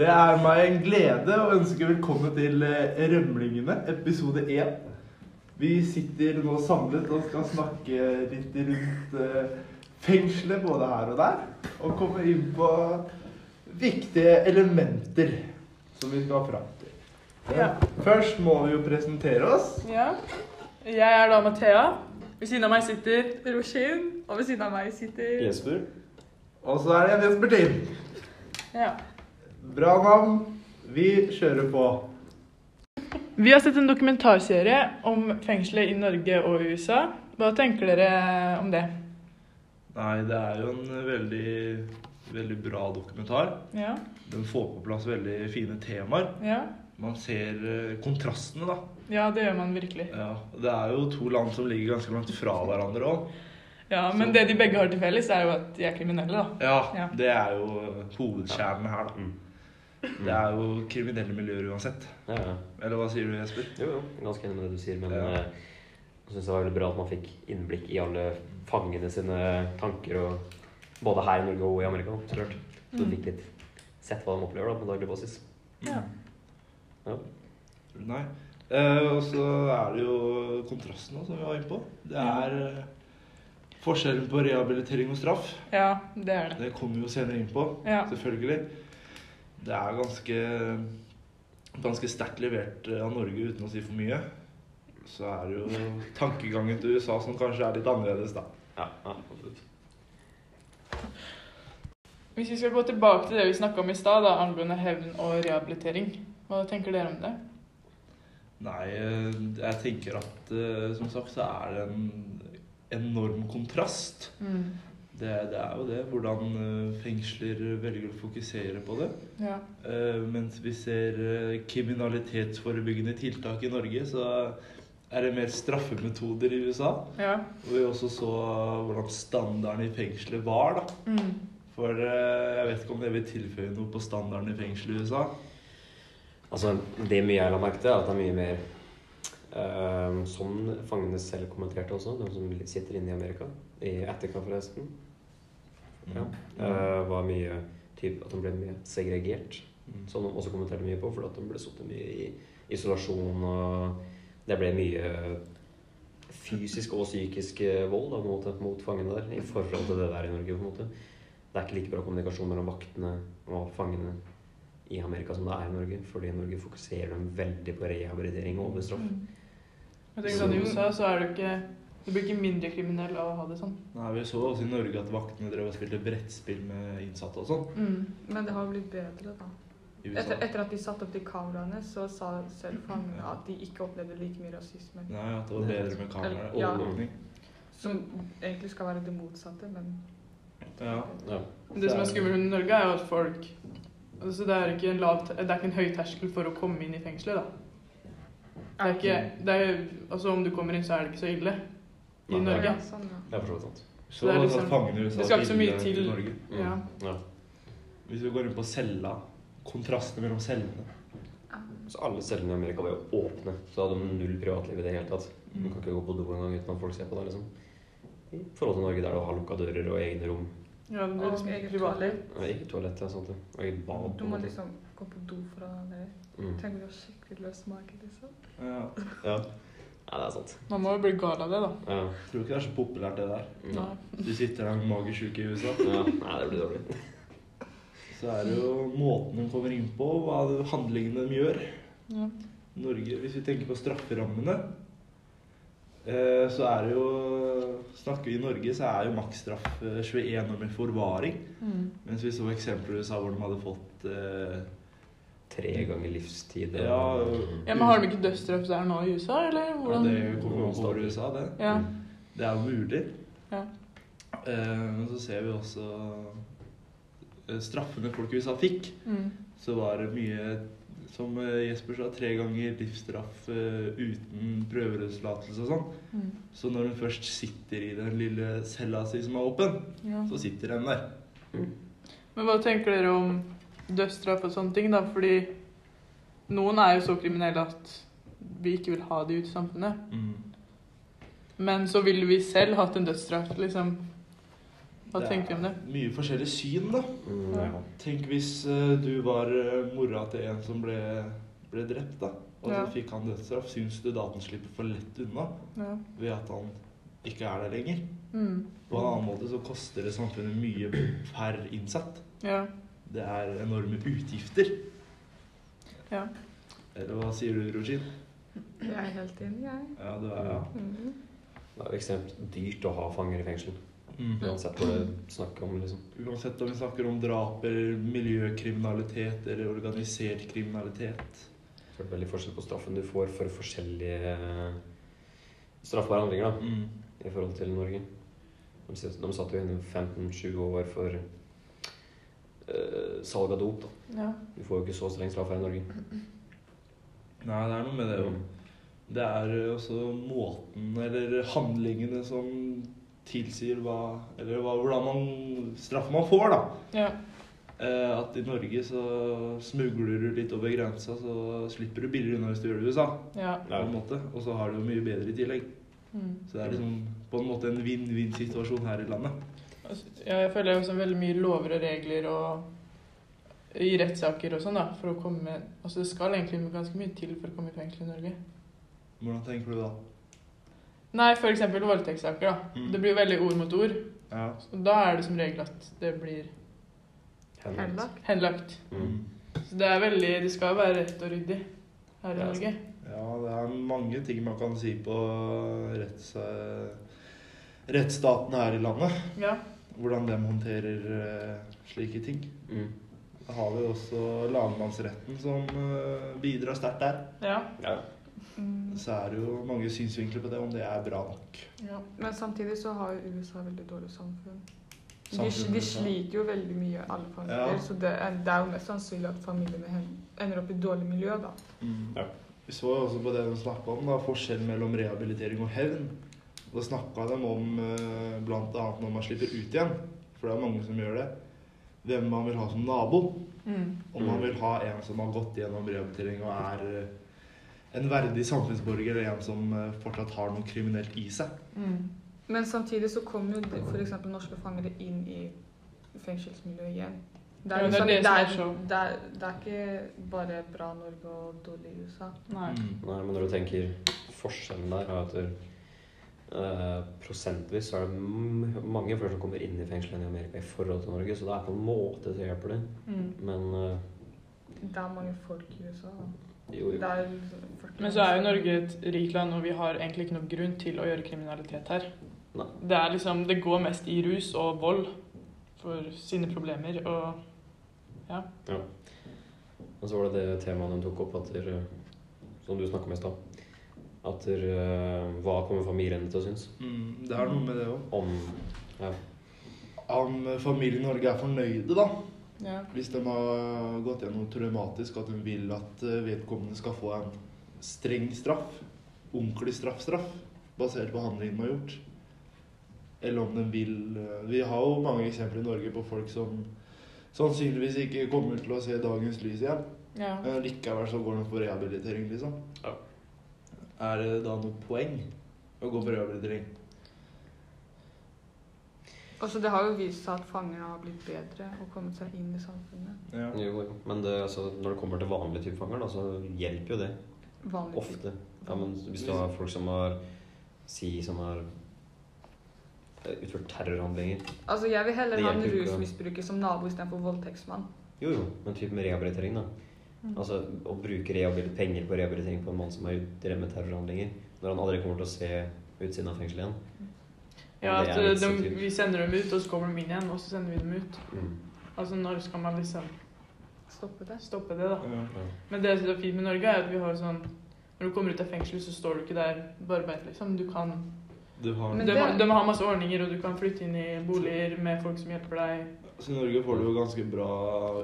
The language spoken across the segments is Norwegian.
Det er meg en glede å ønske velkommen til eh, Rømlingene, episode 1. Vi sitter nå samlet og skal snakke litt rundt eh, fengselet både her og der. Og komme inn på viktige elementer som vi skal fram til. Ja. Først må vi jo presentere oss. Ja. Jeg er da Mathea. Ved siden av meg sitter Roshin, og ved siden av meg sitter Jesper. Og så er det en Jesper til. Ja. Bra navn. Vi kjører på. Vi har sett en dokumentarserie om fengselet i Norge og USA. Hva tenker dere om det? Nei, det er jo en veldig, veldig bra dokumentar. Ja. Den får på plass veldig fine temaer. Ja. Man ser eh, kontrastene, da. Ja, det gjør man virkelig. Ja, det er jo to land som ligger ganske langt fra hverandre òg. Ja, Men det de begge har til felles, er jo at de er kriminelle, da. Ja, Ja. det er jo hovedkjernen her, da. Det er jo kriminelle miljøer uansett. Ja, ja. Eller hva sier du, Jesper? Jo, jo. Ganske enig med det du sier. Men Ja. eh, jeg syns det var veldig bra at man fikk innblikk i alle fangene sine tanker. Og både her i Norge og i Amerika. Så klart. Så du Mm. fikk litt sett hva de opplever da, på daglig basis. Ja. Ja. Nei. Eh, og så er det jo kontrastene som vi var inne på. Det er ja. forskjellen på rehabilitering og straff. Ja, det er det. Det kommer vi jo senere inn på, Ja. selvfølgelig. Det er ganske, ganske sterkt levert eh, av Norge, uten å si for mye. Så er det jo tankegangen til USA som kanskje er litt annerledes, da. Ja, ja, absolutt. Hvis vi skal gå tilbake til det vi snakka om i stad, angående hevn og rehabilitering, hva tenker dere om det? Nei, eh, jeg tenker at eh, som sagt så er det en enorm kontrast. Mm. Det, det er jo det, hvordan eh, fengsler velger å fokusere på det. Ja. Eh, Mens vi ser eh, kriminalitetsforebyggende tiltak i Norge, så er det mer straffemetoder i USA. ja. Og vi også så hvordan standarden i fengselet var, da. Mm. For jeg vet ikke om det vil tilføye noe på standarden i fengselet i USA. Altså, det mye jeg la merke til, er at det er mye mer Uh, Som fangene selv kommenterte også, de som sitter inne i Amerika, i Attica forresten, ja, Uh, var mye typ, at de ble mye segregert. Mm. Som de også kommenterte mye på, fordi at de ble satt mye i isolasjon. og Det ble mye fysisk og psykisk eh, vold da, mot, mot fangene der, i forhold til det der i Norge. på en måte. Det er ikke like bra kommunikasjon mellom vaktene og fangene i Amerika som det er i Norge, fordi i Norge fokuserer de veldig på rehabilitering og overstraff. Mm. Jeg tenker sånn, I USA så er det ikke Du blir ikke mindre kriminell av å ha det sånn. Nei, Vi så også i Norge at vaktene drev og spilte brettspill med innsatte og sånn. Mm. Men det har blitt bedre, da. Etter, etter at de satte opp de kameraene, så sa selv fangene at de ikke opplevde like mye rasisme. Nei, at det var bedre med kamera. Ja. Som egentlig skal være det motsatte, men Ja. Ja. Det som er skummelt med Norge, er jo at folk altså det, er ikke en lav, det er ikke en høy terskel for å komme inn i fengselet. da. Det er ikke, det er, altså Om du kommer inn, så er det ikke så ille i Norge. Ja, sånn, ja. Det er for så vidt sant. Så Det er liksom- fangene i USA det skal ikke så mye til. Norge. Mm. Ja. Ja. Hvis vi går inn på cella, kontrastene mellom cellene. Så alle cellene i Amerika var jo åpne, så hadde de null privatliv i det hele tatt. Du kan ikke gå på do engang uten at folk ser på deg, liksom. I forhold til Norge, der du har lukka dører og egne rom. Ja, det er liksom eget privatliv. toalett. Eget toalett, ja, sånt, det. Og eget bad. Du må liksom gå på do for å dere. mm. Tenk om du har skikkelig løs mage, liksom. Ja. Ja. Ja, det er sant. Man må jo bli gal av det, da. Ja. Tror ikke det er så populært, det der. Nei. Du sitter der med magesjuke i USA. Ja. Nei, det blir dårlig. Så er det jo måten de kommer inn på, hva handlingene de gjør. Ja. Norge, Hvis vi tenker på strafferammene, eh, så er det jo Snakker vi i Norge, så er jo maksstraff eh, 21 år med forvaring. Mm. Mens vi så eksempler i USA hvor de hadde fått eh, Tre ganger livstid. og- Ja, ja, Men har de ikke dødsstraff der nå i USA, eller? ja, Det kommer jo over USA, det. Ja. Det er jo mulig. Ja. Eh, men så ser vi også eh, straffene folk i USA fikk. Mm. Så var det mye, som eh, Jesper sa, tre ganger livsstraff uh, uten prøveløslatelse og sånn. Mm. Så når hun først sitter i den lille cella si som er åpen, Ja. så sitter den der. Men hva tenker dere om dødsstraff og sånne ting, da? Fordi noen er jo så kriminelle at vi ikke vil ha de ut i samfunnet. Men så ville vi selv hatt en dødsstraff, liksom. Hva tenker du om det? mye forskjellig syn, da. Mm, Ja. ja. Tenk hvis uh, du var eh, mora til en som ble, ble drept, da. Og så fikk han dødsstraff. Syns du da at han slipper for lett unna Ja. ved at han ikke er der lenger? Mm. På en annen måte så koster det samfunnet mye per innsatt. ja. Det er enorme utgifter. Ja. Eller hva sier du, Rojin? Jeg er helt enig, jeg. Ja, du er ja. Mhm. Det er jo ekstremt dyrt å ha fanger i fengsel. Mm. Uansett hva det snakker om, liksom. Uansett om vi snakker om draper, miljøkriminalitet eller organisert kriminalitet. Så er det veldig forskjell på straffen du får for forskjellige eh, straffbare handlinger, da. Mm. i forhold til Norge. De, de satt jo inne 15-20 år for salg av dop. da. ja. Du får jo ikke så streng straff her i Norge. Nei, det er noe med det òg. Det er eh, også måten eller handlingene som tilsier hva Eller hva, hvordan man straffer man får, da. ja. Eh, at i Norge så smugler du litt over grensa, så slipper du billigere unna hvis du gjør det i USA. ja. På en måte. Og så har du jo mye bedre i tillegg. Mm. Så det er liksom på en måte en vinn-vinn-situasjon her i landet. Altså, ja, jeg føler også veldig mye lover og regler og i rettssaker og sånn, da, for å komme Altså, det skal egentlig ganske mye til for å komme i fengsel i Norge. Hvordan tenker du da? Nei, eksempel voldtektssaker, da. Mm. Det blir jo veldig ord mot ord. Ja. Og da er det som regel at det blir Henlagt. henlagt. Mm. Så det er veldig Det skal være rett og ryddig her i Ja, Norge. Ja, det er mange ting man kan si på retts, rettsstaten her i landet. Ja. Hvordan de håndterer eh, slike ting. Mm. Da har vi også lagmannsretten som eh, bidrar sterkt der. Ja. Ja. Mm. Så er det jo mange synsvinkler på det, om det er bra nok. ja. Men samtidig så har jo USA veldig dårlig samfunn. De, de sliter jo veldig mye, alle familier. Ja. Så det er, det er jo mest sannsynlig at familiene ender opp i dårlig miljø, da. Ja. Vi så jo også på det de snakka om, da, forskjellen mellom rehabilitering og hevn. Da snakka de om bl.a. blant annet når man slipper ut igjen, for det er mange som gjør det, hvem man vil ha som nabo. Mm. Om man vil ha en som har gått gjennom rehabilitering og er eh, en verdig samfunnsborger, eller en som eh, fortsatt har noe kriminelt i seg. Mm. Men samtidig så kommer jo f.eks. norske fangere inn i fengselsmiljøet igjen. Det er, liksom, det er er, det, er, det er ikke bare bra Norge og dårlig USA. Nei. Mm. Nei, men når du tenker forskjellen der, er at eh, prosentvis så er det mange flere som kommer inn i fengsel enn i Amerika i forhold til Norge, så det er på en måte så hjelper det. Mm. Men uh, Det er mange folk i USA. jo, Det jo. er liksom 40 Men så er jo Norge et rikt land, og vi har egentlig ikke noen grunn til å gjøre kriminalitet her. Nei. Det er liksom Det går mest i rus og vold for sine problemer, og ja. Og så var det det temaet de tok opp, at dere, som du snakka om i stad. At der, uh, hva kommer familien til å synes Mm, det er noe med det òg. om ja, Om familien i Norge er fornøyde, da. ja. Hvis de har gått gjennom traumatisk, at de vil at eh, vedkommende skal få en streng straff. Ordentlig straff-straff. Basert på handlingen de har gjort. Eller om de vil eh, Vi har jo mange eksempler i Norge på folk som sannsynligvis ikke kommer til å se dagens lys igjen. ja. Men likevel så går de på rehabilitering, liksom. Ja. Er det da noe poeng å gå på rehabilitering? Altså, det har jo vist seg at fanger har blitt bedre og kommet seg inn i samfunnet. Ja. Jo. Men det, altså, når det kommer til vanlige type fanger, da, så hjelper jo det. Vanlig Ofte. Ja, men hvis du har folk som har Si som har eh, utført terrorhandlinger Altså, jeg vil heller ha en rusmisbruker som nabo istedenfor voldtektsmann. Jo, jo, men typ med rehabilitering, da. Mm. Altså å bruke penger på rehabilitering på en mann som har drevet med terrorhandlinger, når han aldri kommer til å se utsiden av fengselet igjen. ja at er de, vi sender dem ut, og så kommer de inn igjen, og så sender vi dem ut. Mm. Altså, når skal man liksom Stoppe det. stoppe det, da? Ja. Ja. Men det som er fint med Norge, er at vi har sånn Når du kommer ut av fengsel, så står du ikke der barbeint, liksom. Du kan Du har Men de, de har masse ordninger, og du kan flytte inn i boliger med folk som hjelper deg. Så I Norge får du jo ganske bra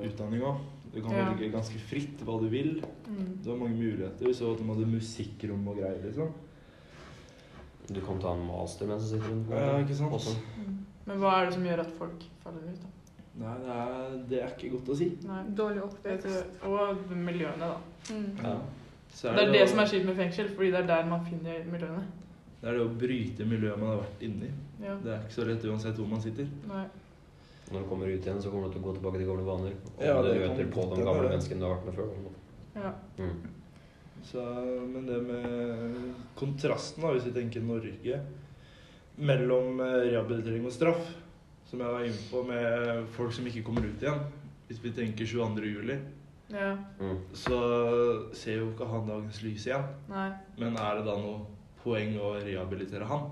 utdanning òg. Du kan Ja. velge ganske fritt hva du vil. Mm. Du har mange muligheter. Vi så at de hadde musikkrom og greier, liksom. Du kan ta en master mens du sitter rundt Ja, ikke sant? Også. Mm. Men hva er det som gjør at folk faller ut, da? Nei, det er, det er ikke godt å si. Nei. Dårlig oppvekst. og miljøene, da. Mm. Ja. Så Det er det, det som er kjipt med fengsel, fordi det er der man finner miljøene. Det er det å bryte miljøet man har vært inni. Ja. Det er ikke så lett uansett hvor man sitter. Nei. Når du kommer ut igjen, så kommer du til å gå tilbake til gamle vaner. Og Ja, det du møter på den de gamle mennesken menneskene du har vært med før. Ja. Mm. Så, men det med kontrasten, da, hvis vi tenker Norge, mellom eh, rehabilitering og straff, som jeg var inne på med folk som ikke kommer ut igjen Hvis vi tenker 22. juli, ja. Mm. så ser jo ikke han dagens lys igjen. Nei. Men er det da noe poeng å rehabilitere han?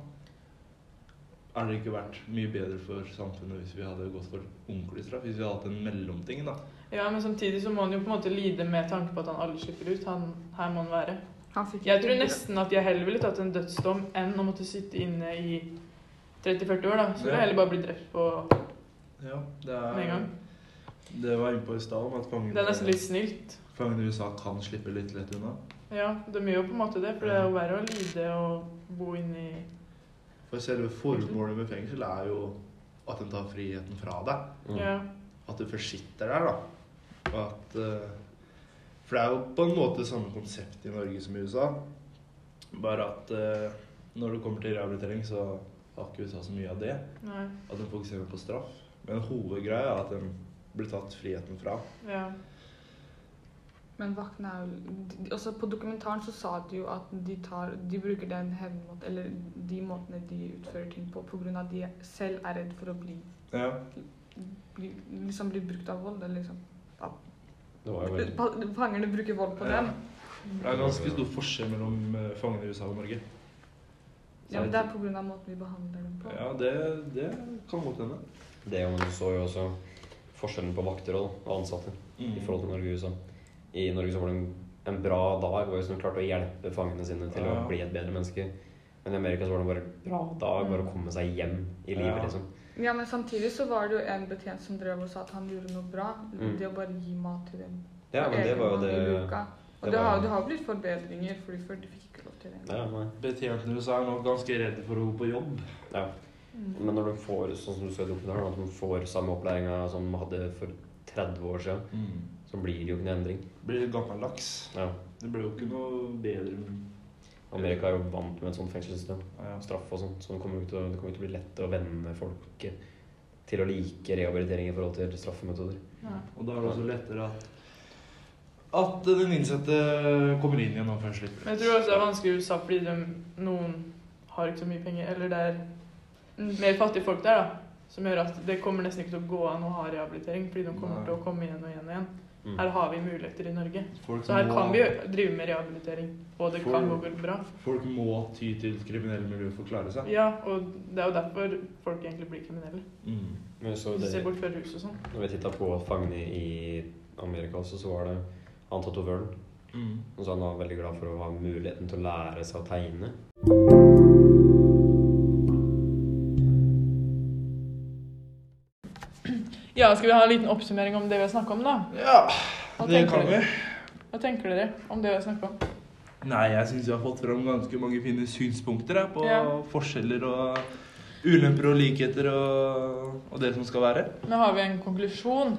Er det ikke vært mye bedre for samfunnet hvis vi hadde gått for ordentlig straff? Hvis vi hadde hatt en mellomting, da? Ja, men samtidig så må han jo på en måte lide med tanke på at han aldri slipper ut. Han, her må han være. Han Jeg tror nesten at jeg heller ville tatt en dødsdom enn å måtte sitte inne i 30-40 år, da. Så ville Ja. jeg heller bare bli drept på Ja, det er med en gang. Det var innpå i stad, om at fangene, Det er nesten litt snilt. fangene i USA kan slippe litt lett unna. Ja, de gjør jo på en måte det, for det er jo verre å lide og bo inni For selve formålet med fengsel er jo at den tar friheten fra deg. Mm. Ja. At du først sitter der, da. Og at eh, For det er jo på en måte samme konsept i Norge som i USA. Bare at eh, når det kommer til rehabilitering, så har ikke USA så mye av det. Nei. At de fokuserer på straff. Men hovedgreia er at de blir tatt friheten fra. Ja. Men vaktene er jo Også på dokumentaren så sa de jo at de, tar, de bruker den hevnmåten Eller de måtene de utfører ting på pga. at de selv er redd for å bli, Ja. bli Liksom bli brukt av vold. Eller liksom Det var jo veldig Fangerne bruker vold på Ja. dem. Det er ganske stor forskjell mellom eh, fangene i USA og Norge. Ja, men det er pga. måten vi behandler dem på. Ja, det, det kan godt hende. Det man så jo også forskjellen på vakter og ansatte i forhold til Norge og USA. I Norge så var det en, en bra dag, var jo som klarte å hjelpe fangene sine til Ja. å bli et bedre menneske. Men i Amerika så var det bare en bra dag, bare å komme seg hjem i livet, Ja. liksom. Ja, men samtidig så var det jo en betjent som drev og sa at han gjorde noe bra. Mm. Det å bare gi mat til dem. Ja, men det var jo det. Og det har, det har blitt forbedringer, fordi før de fikk ikke lov til det. Ja, nei. Betjentene i USA er nok ganske redde for å gå på jobb. ja. Mm. Men når du får, sånn som du så i der, at du får samme opplæringa som de hadde for 30 år siden, så blir det jo ikke noe endring. Blir litt gammeldags. Ja. Det blir jo ikke noe bedre. Amerika er jo vant med et sånt fengselssystem. Ja. Straff og sånt. Så det kommer jo ikke til det til å bli lett å vende folk til å like rehabilitering i forhold til straffemetoder. Ja. Og da er det også lettere at at den innsatte kommer inn igjen og først slipper Men jeg tror også det er vanskelig i USA fordi de, noen har ikke så mye penger. Eller det er mer fattige folk der, da. Som gjør at det kommer nesten ikke til å gå an å ha rehabilitering. Fordi de kommer Nei. til å komme igjen og igjen og igjen. Mm. Her har vi muligheter i Norge. Folk Så her må- kan vi drive med rehabilitering. Og det kan gå bra. Folk må ty til kriminelle miljøer for å klare seg. Ja, og det er jo derfor folk egentlig blir kriminelle. Mm. Men så det, Se bort fra rus og sånn. når vi titta på fangene i Amerika også, så var det han tatovøren. Mm. Og så han var veldig glad for å ha muligheten til å lære seg å tegne. Ja, skal vi ha en liten oppsummering om det vi har snakka om, da? Ja, Hva det kan dere? vi. Hva tenker dere om det vi har snakka om? Nei, jeg syns vi har fått fram ganske mange fine synspunkter jeg, på Ja. forskjeller og ulemper og likheter og, og det som skal være. Men har vi en konklusjon.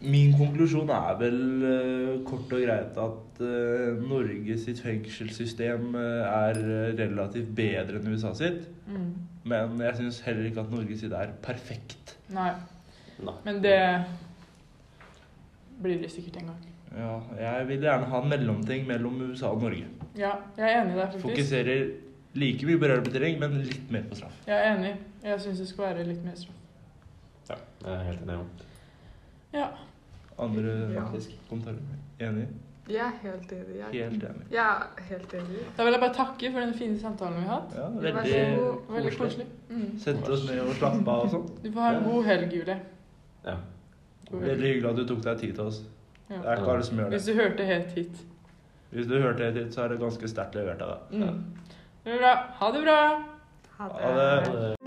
Min konklusjon er vel eh, kort og greit at uh, Norge sitt fengselssystem eh, er relativt bedre enn USA sitt. Mm. Men jeg syns heller ikke at Norge sitt er perfekt. Nei, Nei. men det blir det sikkert en gang. Ja, jeg vil gjerne ha en mellomting mellom USA og Norge. Ja, jeg er enig der, faktisk. Fokuserer like mye på rehabilitering, men litt mer på straff. Jeg er enig. Jeg syns det skal være litt mer straff. Ja, jeg er helt enig. Ja. Ja. Andre Ja. kommentarer? Enig? Jeg er helt enig. Jeg, Helt enig. jeg er helt enig. Da vil jeg bare takke for den fine samtalen vi har hatt. Ja, veldig. Veldig koselig. Mm. Sette oss ned og slappe av og sånn. Du får ha en god helg, Julie. Ja. Veldig hyggelig at du tok deg tid til oss. Det er ikke alle som gjør det. Hvis du hørte helt hit. Hvis du hørte helt hit, så er det ganske sterkt levert av deg. Mm. Det bra. Ha det bra! Ha Ha det.